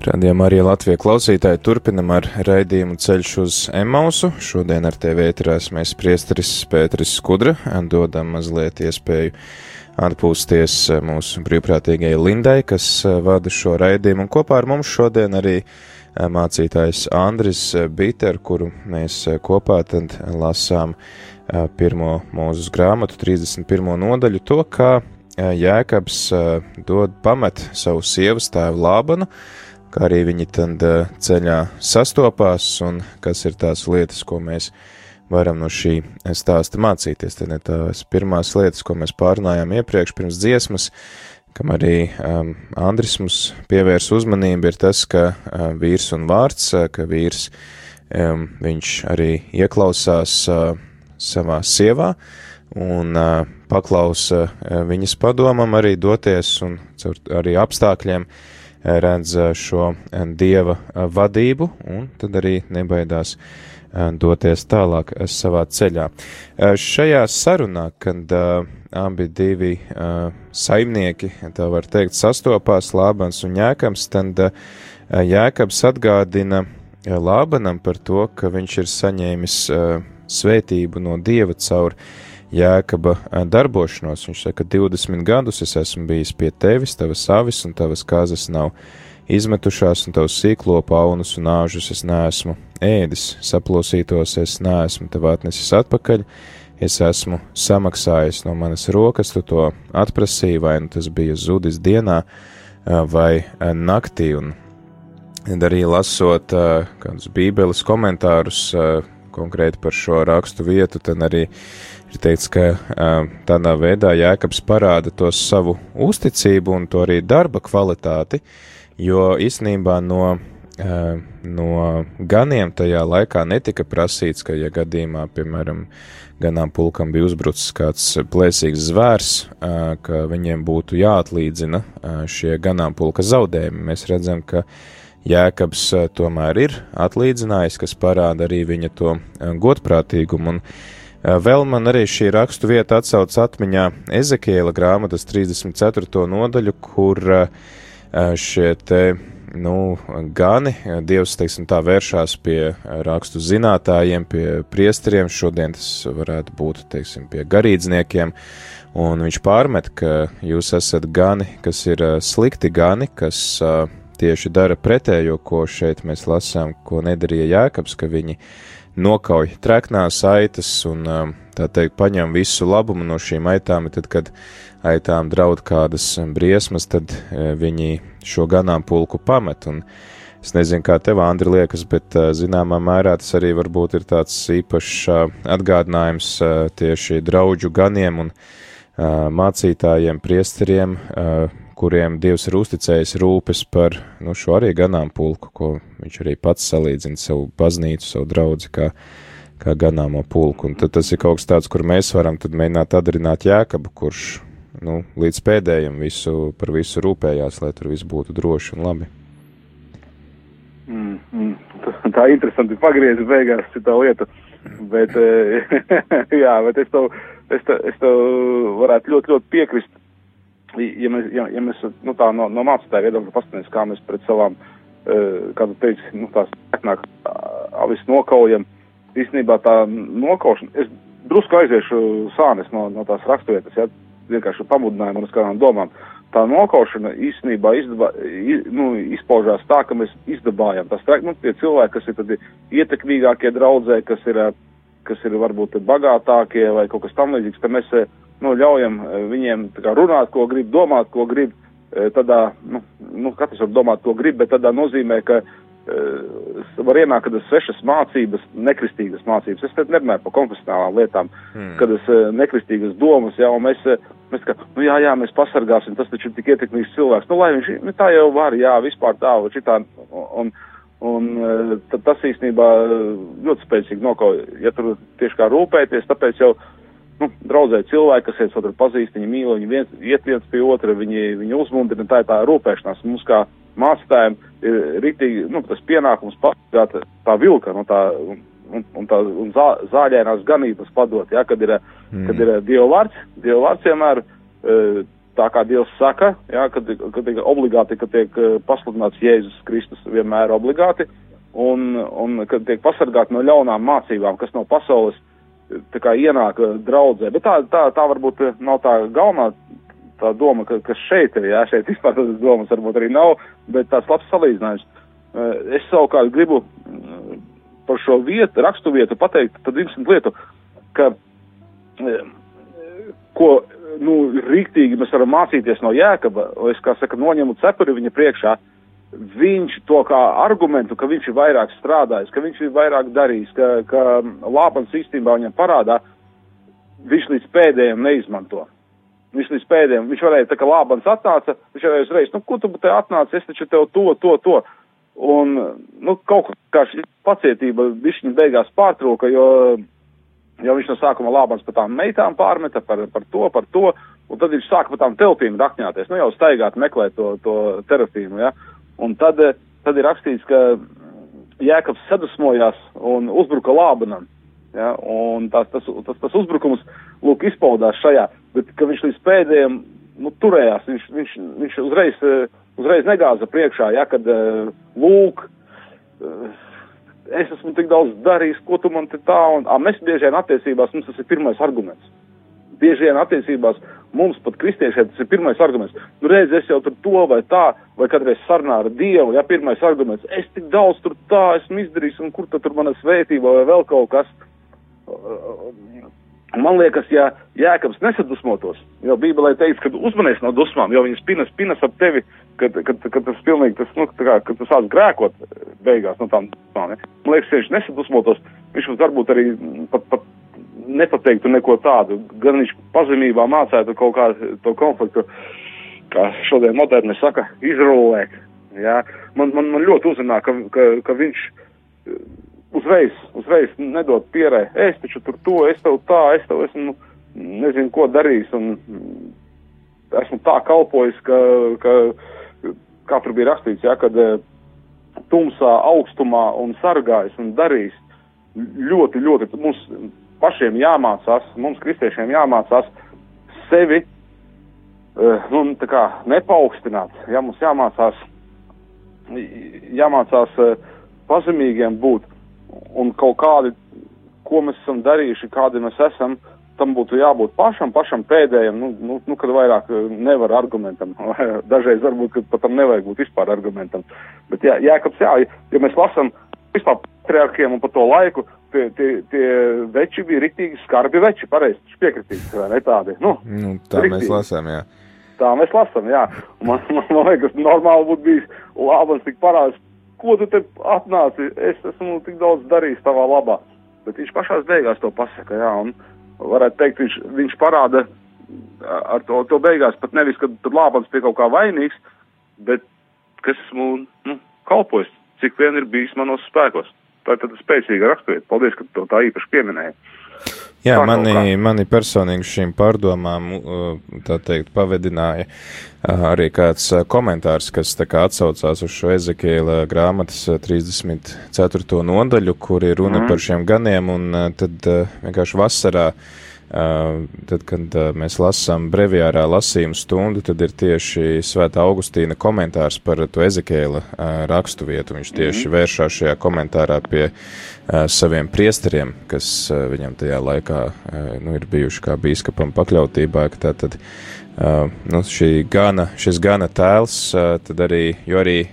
Radījumā arī Latvijas klausītāji turpinam ar raidījumu ceļš uz Emausu. Šodien ar tevi ēterās mēs priesteris Pēteris Skudra dodam mazliet iespēju atpūsties mūsu brīvprātīgajai Lindai, kas vada šo raidījumu, un kopā ar mums šodien arī mācītājs Andris Biter, kuru mēs kopā tad lasām pirmo mūzes grāmatu, 31. nodaļu, to, kā Jēkabs dod pamet savu sievas tēvu Lābanu, kā arī viņi tad ceļā sastopās un kas ir tās lietas, ko mēs varam no šī stāsta mācīties. Tad ir tās pirmās lietas, ko mēs pārunājām iepriekš pirms dziesmas, kam arī um, Andris mums pievērs uzmanību, ir tas, ka uh, vīrs un vārds, uh, ka vīrs, um, viņš arī ieklausās uh, savā sievā un uh, paklausa uh, viņas padomam arī doties un caur arī apstākļiem uh, redz eh, šo dieva vadību un tad arī nebaidās doties tālāk savā ceļā. Šajā sarunā, kad abi divi saimnieki, tā var teikt, sastopās Lābans un Jēkabs, tad Jēkabs atgādina Lābanam par to, ka viņš ir saņēmis svētību no dieva caur Jēkaba darbošanos. Viņš saka, 20 gadus es esmu bijis pie tevis, tavas avis un tavas kazas nav izmetušās, un tavs sīklo paunus un āžus es neesmu ēdis, saplosītos es neesmu tev atnesis atpakaļ, es esmu samaksājis no manas rokas, tu to atprasīji, vai nu tas bija zudis dienā vai naktī, un arī lasot kādus bībeles komentārus konkrēti par šo rakstu vietu, tad arī ir teikts, ka tādā veidā Jēkabs parāda to savu uzticību un to arī darba kvalitāti, jo īstenībā no, no ganiem tajā laikā netika prasīts, ka, ja gadījumā, piemēram, ganām pulkam bija uzbrucis kāds plēsīgs zvērs, ka viņiem būtu jāatlīdzina šie ganām pulka zaudējumi. Mēs redzam, ka Jēkabs tomēr ir atlīdzinājis, kas parāda arī viņa to godprātīgumu. Un, Eh, vēl man arī šī rakstu vieta atsauc atmiņā Ezekiela grāmatas 34. nodaļu, kur eh, šie te, nu, gani, Dievs, teiksim tā, vēršās pie rakstu zinātājiem, pie priesteriem, šodien tas varētu būt, teiksim, pie garīdzniekiem, un viņš pārmet, ka jūs esat gani, kas ir eh, slikti gani, kas tieši dara pretējo, ko šeit mēs lasām, ko nedarīja Jēkabs, ka viņi nokauj treknās aitas un, um, tā teikt, paņem visu labumu no šīm aitām, tad, kad aitām draud kādas briesmas, tad uh, viņi šo ganāmpulku pamet. Un es nezinu, kā tev, Andri, liekas, bet uh, zināmā mērā tas arī varbūt ir tāds īpašs uh, atgādinājums tieši draudžu ganiem un mācītājiem, priesteriem, kuriem Dievs ir uzticējis rūpes par nu, šo arī ganāmpulku, ko viņš arī pats salīdzina savu baznīcu, savu draugu, kā, kā ganāmo pulku. Un tad tas ir kaut kas tāds, kur mēs varam mēģināt atdarināt jēkabu, kurš nu, līdz pēdējiem visu, par visu rūpējās, lai tur viss būtu droši un labi. Mm, mm. Tā interesanti pagriezi beigās šitā lieta, bet, *laughs* jā, bet es tev, es tev, es tev varētu ļoti, ļoti piekrist ja mēs, ja, ja mēs nu, tā no, no mācītāja viedokļa paskatāmies, kā mēs pret savām, uh, kā tu teici, nu, tās teknāk avis nokaujam, īstenībā tā nokaušana, es drusku aiziešu sānes no, no tās raksturvietas, ja, vienkārši pamudinājumu un uz kādām domām. Tā nokaušana īstenībā izdabā, iz, nu, izpaužās tā, ka mēs izdabājam. Tas, nu, tie cilvēki, kas ir tad ietekmīgākie draudzē, kas ir, kas ir varbūt bagātākie vai kaut kas tam līdzīgs, ka mēs nu, ļaujam e, viņiem kā, runāt, ko grib, domāt, ko grib. E, tādā, nu, nu, katrs var domāt, ko grib, bet tādā nozīmē, ka uh, var ienākt kādas svešas mācības, nekristīgas mācības. Es te nerunāju par konfesionālām lietām, hmm. kādas uh, nekristīgas domas, jā, un mēs, mēs kā, nu jā, jā, mēs pasargāsim, tas taču ir tik ietekmīgs cilvēks. Nu, lai viņš, nu, tā jau var, jā, vispār tā, un šitā, un, un tad tas īstenībā ļoti spēcīgi nokauj, ja tur tieši kā rūpēties, tāpēc jau nu, draudzē cilvēki, kas viens otru pazīst, viņi mīl, viņi viens, iet viens pie otra, viņi, viņi uzmundrina, tā ir tā rūpēšanās. Mums kā mācītājiem ir ritīgi, nu, tas pienākums pasargāt tā vilka, nu, tā, un, un, tā, un zā, zāļēnās ganības padot, ja, kad ir, mm. kad ir Dieva vārds, Dieva vārds vienmēr uh, tā kā Dievs saka, jā, kad, kad tiek obligāti, kad tiek uh, pasludināts Jēzus Kristus vienmēr obligāti, un, un kad tiek pasargāti no ļaunām mācībām, kas no pasaules tā kā ienāk draudzē. Bet tā, tā, tā varbūt nav tā galvenā tā doma, ka, kas šeit ir, jā, šeit vispār tādas domas varbūt arī nav, bet tās labs salīdzinājums. Es savukārt gribu par šo vietu, rakstu vietu pateikt, tad viens lietu, ka, ko, nu, rīktīgi mēs varam mācīties no Jēkaba, es, kā saka, noņemu cepuri viņa priekšā, viņš to kā argumentu, ka viņš ir vairāk strādājis, ka viņš ir vairāk darījis, ka, ka Lāpans īstenībā viņam parādā, viņš līdz pēdējiem neizmanto. Viņš līdz pēdējiem, viņš varēja, tā kā Lāpans atnāca, viņš varēja uzreiz, nu, ko tu te atnāc, es taču tev to, to, to. Un, nu, kaut kā šī pacietība višķiņa beigās pārtrūka, jo, jo viņš no sākuma Lāpans par tām meitām pārmeta, par, par to, par to, un tad viņš sāka par tām teltīm rakņāties, nu, jau staigāt, meklēt to, to terapīnu, ja. Un tad, tad ir rakstīts, ka Jēkabs sadusmojās un uzbruka Lābanam. Ja, un tas, tas, tas, tas uzbrukums, lūk, izpaudās šajā, bet viņš līdz pēdējiem, nu, turējās, viņš, viņš, viņš uzreiz, uzreiz negāza priekšā, ja, kad, lūk, es esmu tik daudz darījis, ko tu man te tā, un, a, mēs bieži vien attiecībās, mums tas ir pirmais arguments. Bieži vien attiecībās mums pat kristiešiem tas ir pirmais arguments. Nu, reiz es jau tur to vai tā, vai kādreiz sarunā ar Dievu, ja pirmais arguments, es tik daudz tur tā esmu izdarījis, un kur tad tur mana svētība vai vēl kaut kas. Man liekas, ja Jēkabs nesadusmotos, jo Bībelē teiks, ka uzmanies no dusmām, jo viņas pinas, pinas ap tevi, kad, kad, kad tas pilnīgi, tas, nu, tā kā, kad tu sāc grēkot beigās no tām dusmām, ne? Man liekas, ja viņš nesadusmotos, viņš varbūt arī pat, pat nepateiktu neko tādu, gan viņš pazemībā mācētu kaut kā to konfliktu, kā šodien moderni saka, izrūlēt. Jā. Man, man, man ļoti uzrunā, ka, ka, ka viņš uzreiz, uzreiz nedod pierē, es taču tur to, es tev tā, es tev esmu, nezinu, ko darījis, un esmu tā kalpojis, ka, ka kā tur bija rakstīts, jā, kad tumsā, augstumā un sargājis un darījis ļoti, ļoti, mums pašiem jāmācās, mums kristiešiem jāmācās sevi, nu, tā kā nepaukstināt, ja mums jāmācās, jāmācās pazemīgiem būt, un kaut kādi, ko mēs esam darījuši, kādi mēs esam, tam būtu jābūt pašam, pašam pēdējam, nu, nu, nu kad vairāk nevar argumentam. *laughs* Dažreiz varbūt, ka pat tam nevajag būt vispār argumentam. Bet jā, jēkabs, jā, ja mēs lasam vispār patriarkiem un pa to laiku, tie, tie, tie veči bija riktīgi skarbi veči, pareizi, piekritīgi, vai ne tādi? Nu, nu tā riktīgi. mēs lasām, jā. Tā mēs lasām, jā. Man, man, man liekas, normāli būtu bijis labs tik parādis, ko tu te atnāci, es esmu tik daudz darījis tavā labā. Bet viņš pašās beigās to pasaka, jā, un varētu teikt, viņš, viņš parāda ar to, to beigās pat nevis, ka tur lāpans pie kaut kā vainīgs, bet kas esmu, nu, kalpojis, cik vien ir bijis manos spēkos. Tā ir tāda spēcīga raksturība. Paldies, ka to tā īpaši pieminēji. Jā, mani, mani personīgi šīm pārdomām, tā teikt, pavedināja arī kāds komentārs, kas tā kā atsaucās uz šo Ezekēla grāmatas 34. nodaļu, kur ir runa mm. par šiem ganiem, un tad vienkārši vasarā Tad, kad mēs lasām brevijārā lasījumu stundu, tad ir tieši Svētā Augustīna komentārs par to Ezekēla rakstu vietu. Viņš tieši mm -hmm. vēršās šajā komentārā pie saviem priesteriem, kas viņam tajā laikā nu, ir bijuši kā bīskapam pakļautībā. Tā tad nu, šī gana, šis gana tēls, tad arī, jo arī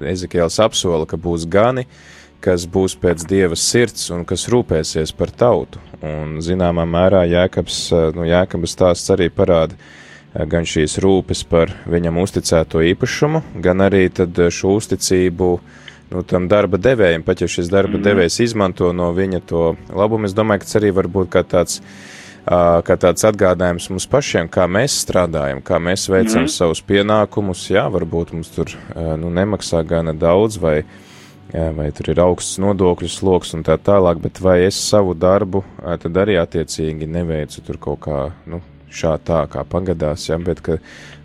Ezekēls apsola, ka būs gani, kas būs pēc dieva sirds un kas rūpēsies par tautu. Un, zināmā mērā, Jēkabs, nu, Jēkabas stāsts arī parāda gan šīs rūpes par viņam uzticēto īpašumu, gan arī tad šo uzticību nu, tam darba devējiem, pat ja šis darba mm. devējs izmanto no viņa to labumu, es domāju, ka tas arī var būt kā tāds, kā tāds atgādājums mums pašiem, kā mēs strādājam, kā mēs veicam mm. savus pienākumus, jā, varbūt mums tur nu, nemaksā gana daudz vai vai tur ir augsts nodokļu sloks un tā tālāk, bet vai es savu darbu tad arī attiecīgi neveicu tur kaut kā, nu, šā tā kā pagadās, ja, bet ka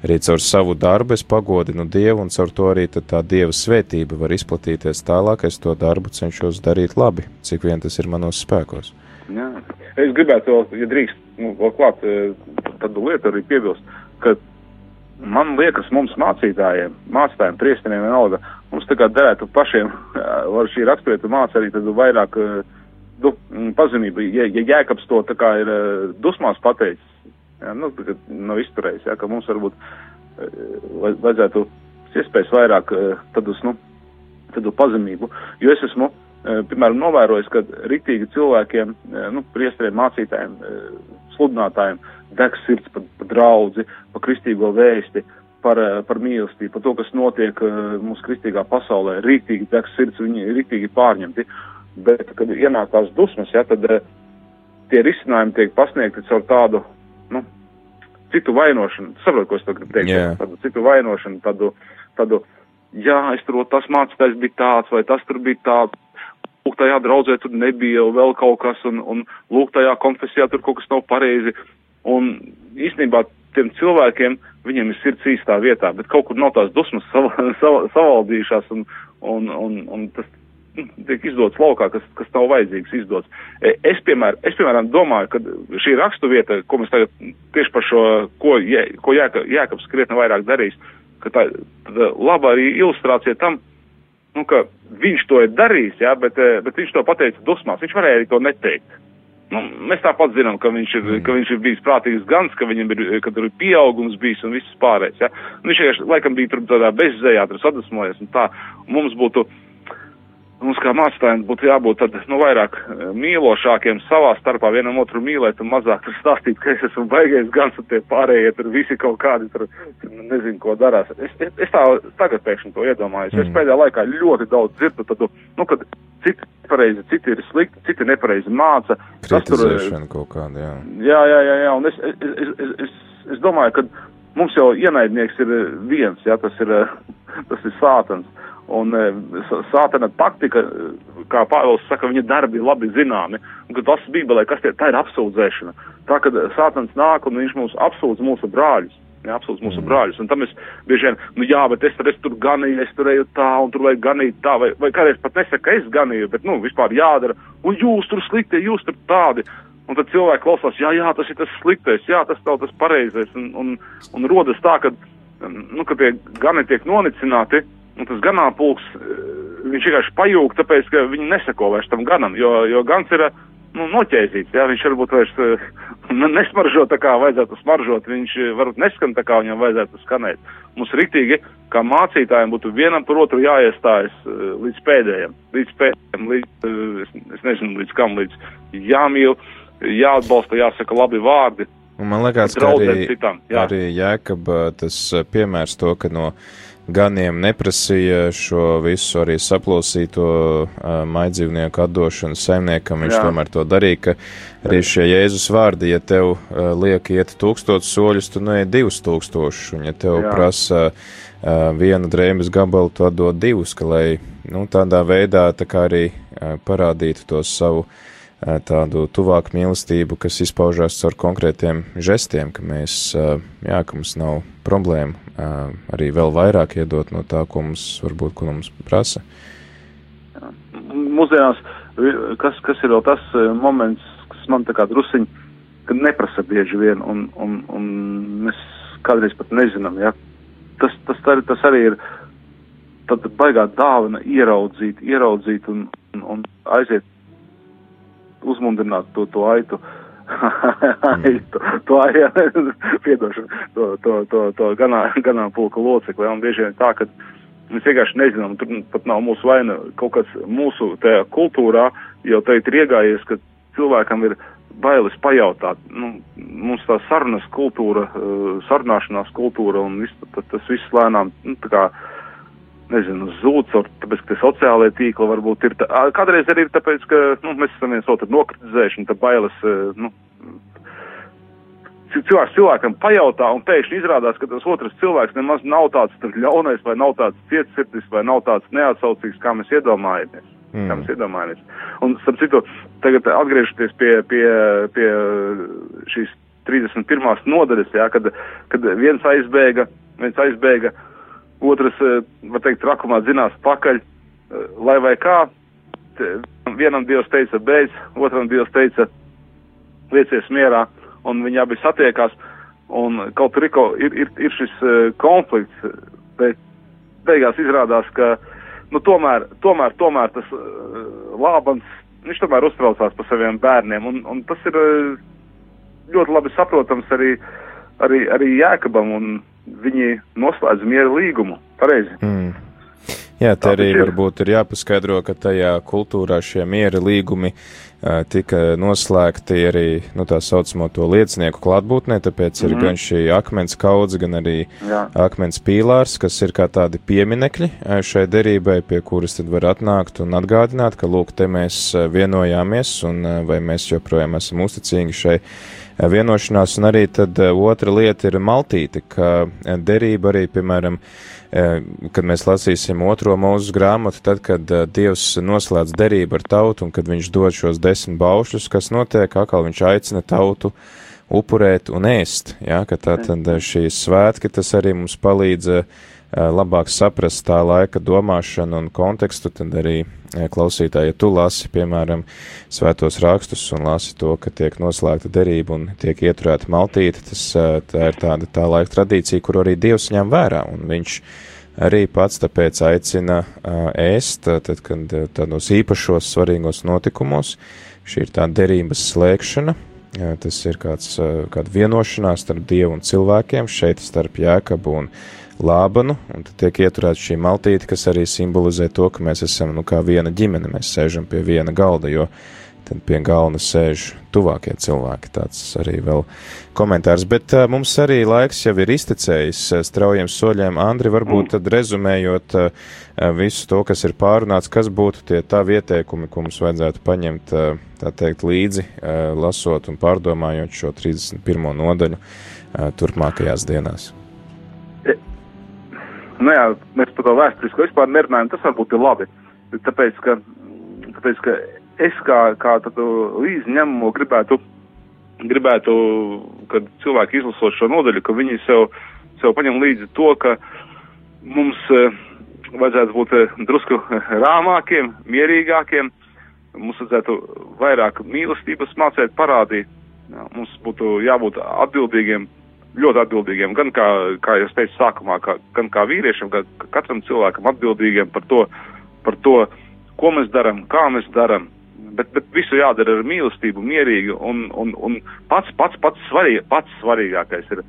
arī caur savu darbu es pagodinu Dievu un caur to arī tā Dieva svētība var izplatīties tālāk, es to darbu cenšos darīt labi, cik vien tas ir manos spēkos. Jā. Es gribētu, ja drīkst, nu, vēl klāt tādu lietu arī piebilst, ka man liekas, mums mācītājiem, mācītājiem, priesteniem vienalga, mums tā kā derētu pašiem, var šī raksturietu māca arī tad vairāk du, pazemību. Ja, ja jēkabs to tā kā ir dusmās pateicis, ja, nu, kad nav izturējis, ja, ka mums varbūt vajadzētu iespējas vairāk tādus, nu, tādu pazemību, jo es esmu piemēram, novērojis, ka rītīgi cilvēkiem, nu, priesteriem, mācītājiem, sludinātājiem degs sirds par, par draudzi, par kristīgo vēsti, par, par mīlestību, par to, kas notiek mūsu kristīgā pasaulē. Rītīgi degs sirds, viņi ir rītīgi pārņemti. Bet, kad ienāk tās dusmas, ja, tad tie risinājumi tiek pasniegti caur tādu, nu, citu vainošanu. Saprotu, ko es tagad gribu teikt. Jā. Tādu citu vainošanu, tādu, tādu, jā, es tur, tas mācītājs bija tāds, vai tas tur bija tāds lūk, tajā draudzē tur nebija vēl kaut kas, un, un lūk, tajā konfesijā tur kaut kas nav pareizi. Un īstenībā tiem cilvēkiem, viņiem ir sirds īstā vietā, bet kaut kur nav tās dusmas sava, *laughs* sava, savaldījušās, un, un, un, un tas nu, tiek izdots laukā, kas, kas nav vajadzīgs izdots. E, Es, piemēr, es, piemēram, domāju, ka šī rakstu vieta, ko mēs tagad tieši par šo, ko, jē, ko Jēka, Jēkabs krietni vairāk darīs, ka tā, tā laba arī ilustrācija tam, nu, ka viņš to ir darījis, jā, bet, eh, bet viņš to pateica dusmās. Viņš varēja arī to neteikt. Nu, mēs tāpat zinām, ka viņš, ir, mm. ka viņš ir bijis prātīgs gans, ka viņam ir, ka tur ir pieaugums bijis un viss pārējais. Ja? Nu, viņš vienkārši laikam bija tur tādā bezzējā, tur sadusmojies un tā. Mums būtu, mums kā mācītājiem būtu jābūt tad, nu, vairāk eh, mīlošākiem savā starpā, vienam otru mīlēt un mazāk tur stāstīt, ka es esmu baigais gans un tie pārējie tur visi kaut kādi tur, tur nezinu, ko darās. Es, es, es tā tagad pēkšņi to iedomājos. Mm. Es pēdējā laikā ļoti daudz dzirdu tādu, nu, kad citi pareizi, citi ir slikti, citi nepareizi māca. Tas tur, Kritizēšana kaut kāda, jā. jā, jā, jā, jā, un es, es, es, es, es, es domāju, ka mums jau ienaidnieks ir viens, jā, tas ir, *laughs* tas ir sātans. Un e, sātana taktika, e, kā Pāvils saka, viņa darbi ir labi zināmi. Un, kad tas Bībelē, kas tie, tā ir apsūdzēšana. Tā, kad sātans nāk un viņš mūs apsūdz mūsu brāļus. Jā, apsūdz mūsu mm. brāļus. Un tam es bieži vien, nu jā, bet es, es tur ganīju, es tur eju tā, un tur vajag ganīt tā, vai, vai kādreiz pat nesaka, ka es ganīju, bet, nu, vispār jādara. Un jūs tur slikti, jūs tur tādi. Un tad cilvēki klausās, jā, jā, tas ir tas sliktais, jā, tas nav tas pareizais. Un, un, un rodas tā, ka, nu, ka tie gani tiek nonicināti, un tas ganāpulks, eh, viņš vienkārši pajūg, tāpēc, ka viņi neseko vairs tam ganam, jo, jo gans ir, eh, nu, noķēzīts, jā, viņš varbūt vairs eh, ne- nesmaržo tā kā vajadzētu smaržot, viņš varbūt neskan tā kā viņam vajadzētu skanēt. Mums riktīgi, kā mācītājiem, būtu vienam par otru jāiestājas līdz pēdējiem, līdz pēdējiem, līdz, es, es nezinu, līdz kam, līdz jāmīl, jāatbalsta, jāsaka labi vārdi, Un man liekas, ka arī, citām, jā. arī Jēkaba tas piemērs to, ka no ganiem neprasīja šo visu arī saplosīto uh, maidzīvnieku atdošanu saimniekam, viņš Jā. tomēr to darīja, ka arī šie Jēzus vārdi, ja tev uh, liek iet tūkstotus soļus, tu neiet divus tūkstošus, un ja tev Jā. prasa uh, vienu drēbes gabalu, tu atdod divus, ka lai, nu, tādā veidā tā kā arī uh, parādītu to savu ā, tādu tuvāku mīlestību, kas izpaužās caur konkrētiem žestiem, ka mēs, ā, jā, ka mums nav problēma ā, arī vēl vairāk iedot no tā, ko mums varbūt, ko mums prasa. mūsdienās, kas, kas ir vēl tas eh, moments, kas man tā kā drusiņ, kad neprasa bieži vien, un, un, un mēs kādreiz pat nezinām, ja. Tas, tas, arī, tas arī ir tad baigā dāvana ieraudzīt, ieraudzīt un, un, un aiziet, uzmundrināt to, to aitu. aitu, *laughs* to, aitu, *laughs* piedošanu, to, to, to, to ganā, ganāmpulka locekli, ja, un bieži vien tā, ka Mēs vienkārši nezinām, tur pat nav mūsu vaina kaut kas mūsu tajā kultūrā, jo te ir iegājies, ka cilvēkam ir bailes pajautāt. Nu, mums tā sarunas kultūra, uh, sarunāšanās kultūra un viss, tas viss lēnām, nu, tā kā, nezinu, zūd, tāpēc, ka sociālajie tīkli varbūt ir, tā, kādreiz arī ir tāpēc, ka, nu, mēs esam viens otru nokritizējuši un tā bailes, uh, nu, cilvēks cilvēkam pajautā, un pēkšņi izrādās, ka tas otrs cilvēks nemaz nav tāds tur ļaunais, vai nav tāds cietsirdis, vai nav tāds neatsaucīgs, kā mēs iedomājamies. Mm. Kā mēs iedomājamies. Un, starp citu, tagad atgriežoties pie, pie, pie šīs 31. nodaļas, jā, kad, kad viens aizbēga, viens aizbēga, otrs, eh, var teikt, trakumā dzinās pakaļ, eh, lai vai kā, vienam Dievs teica beidz, otram Dievs teica liecies mierā, un viņi abi satiekās. Un kaut arī ir, ir, ir šis uh, konflikts, bet beigās izrādās, ka nu, tomēr, tomēr, tomēr tas Lābans, viņš tomēr uztraucās par saviem bērniem, un, un tas ir ļoti labi saprotams arī, arī, arī Jēkabam, un viņi noslēdz mieru līgumu. Pareizi. Mm. Jā, te arī varbūt ir jāpaskaidro, ka tajā kultūrā šie miera līgumi uh, tika noslēgti arī, nu, tā saucamo to liecinieku klātbūtnē, tāpēc mm -hmm. ir mhm. gan šī akmens kaudze, gan arī Jā. akmens pīlārs, kas ir kā tādi pieminekļi šai derībai, pie kuras tad var atnākt un atgādināt, ka, lūk, te mēs vienojāmies un vai mēs joprojām esam uzticīgi šai vienošanās, un arī tad otra lieta ir maltīte, ka derība arī, piemēram, Eh, kad mēs lasīsim otro mūzu grāmatu, tad, kad eh, Dievs noslēdz derību ar tautu un kad viņš dod šos desmit baušļus, kas notiek, atkal viņš aicina tautu upurēt un ēst, jā, ka tā tad eh, šī svētki tas arī mums palīdz labāk saprast tā laika domāšanu un kontekstu, tad arī klausītāji, ja tu lasi, piemēram, svētos rakstus un lasi to, ka tiek noslēgta derība un tiek ieturēta maltīte, tas tā ir tāda tā laika tradīcija, kur arī Dievs ņem vērā, un viņš arī pats tāpēc aicina ēst, tad, kad tādos īpašos svarīgos notikumos, šī ir tā derības slēgšana, tas ir kāds, kāda vienošanās starp Dievu un cilvēkiem, šeit starp Jēkabu un Lābanu, un tad tiek ieturēta šī maltīte, kas arī simbolizē to, ka mēs esam, nu, kā viena ģimene, mēs sēžam pie viena galda, jo tad pie galda sēž tuvākie cilvēki. Tāds arī vēl komentārs. Bet uh, mums arī laiks jau ir iztecējis straujiem soļiem. Andri, varbūt tad rezumējot uh, visu to, kas ir pārunāts, kas būtu tie tavi ieteikumi, ko mums vajadzētu paņemt, uh, tā teikt, līdzi, uh, lasot un pārdomājot šo 31. nodaļu uh, turpmākajās dienās. Nu jā, mēs par to vēsturisko vispār nerunājam, tas varbūt ir labi, tāpēc, ka, tāpēc, ka es kā, kā tādu līdzi ņemumu gribētu, gribētu, kad cilvēki izlasot šo nodaļu, ka viņi sev, sev paņem līdzi to, ka mums uh, vajadzētu būt uh, drusku rāmākiem, mierīgākiem, mums vajadzētu vairāk mīlestības mācēt, parādīt, mums būtu jābūt atbildīgiem ļoti atbildīgiem, gan kā, kā jau teicu sākumā, kā, gan kā vīriešiem, gan katram cilvēkam atbildīgiem par to, par to, ko mēs darām, kā mēs darām. Bet, bet visu jādara ar mīlestību, mierīgi, un, un, un pats, pats, pats, svarīg, pats svarīgākais ir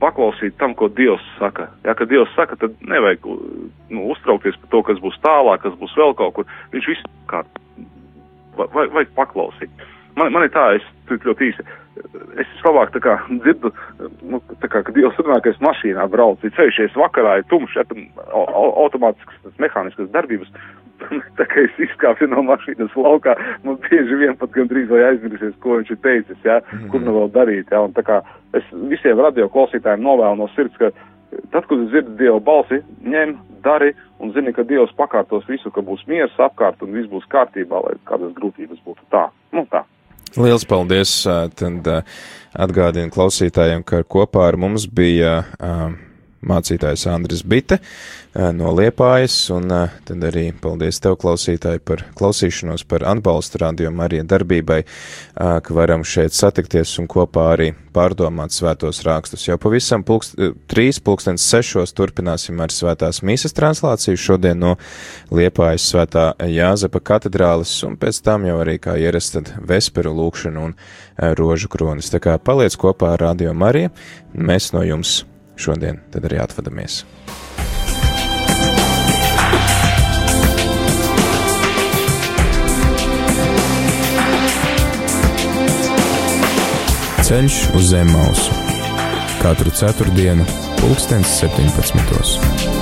paklausīt tam, ko Dievs saka. Ja, kad Dievs saka, tad nevajag nu, uztraukties par to, kas būs tālāk, kas būs vēl kaut kur. Viņš visu kā vajag, vajag paklausīt. Man, man ir tā, es ļoti īsi es labāk kā dzirdu, nu, kā, kad Dievs runā, ka es mašīnā braucu, ir ceļšies vakarā, ir tumšs, automātisks, tas mehāniskas darbības, *laughs* tā kā es izkāpju no mašīnas laukā, man bieži vien pat gandrīz vai aizmirsies, ko viņš ir teicis, jā, mm -hmm. kur nu vēl darīt, jā, un tā kā es visiem radio klausītājiem novēlu no sirds, ka tad, kad es dzirdu Dieva balsi, ņem, dari un zini, ka Dievs pakārtos visu, ka būs miers apkārt un viss būs kārtībā, lai kādas grūtības būtu tā. Nu tā. Liels paldies! Tad atgādinu klausītājiem, ka kopā ar mums bija mācītājs Andris Bite no Liepājas, un tad arī paldies tev, klausītāji, par klausīšanos, par atbalstu radio Marija darbībai, ka varam šeit satikties un kopā arī pārdomāt svētos rakstus. Jau pavisam pulkst, trīs pulkstens sešos turpināsim ar svētās mīsas translāciju šodien no Liepājas svētā Jāzepa katedrālis, un pēc tam jau arī kā ierast tad vesperu lūkšanu un rožu kronis. Tā kā paliec kopā ar radio Marija, mēs no jums šodien tad arī atvadamies. Ceļš uz zem mausu katru ceturtdienu, pulkstens 17.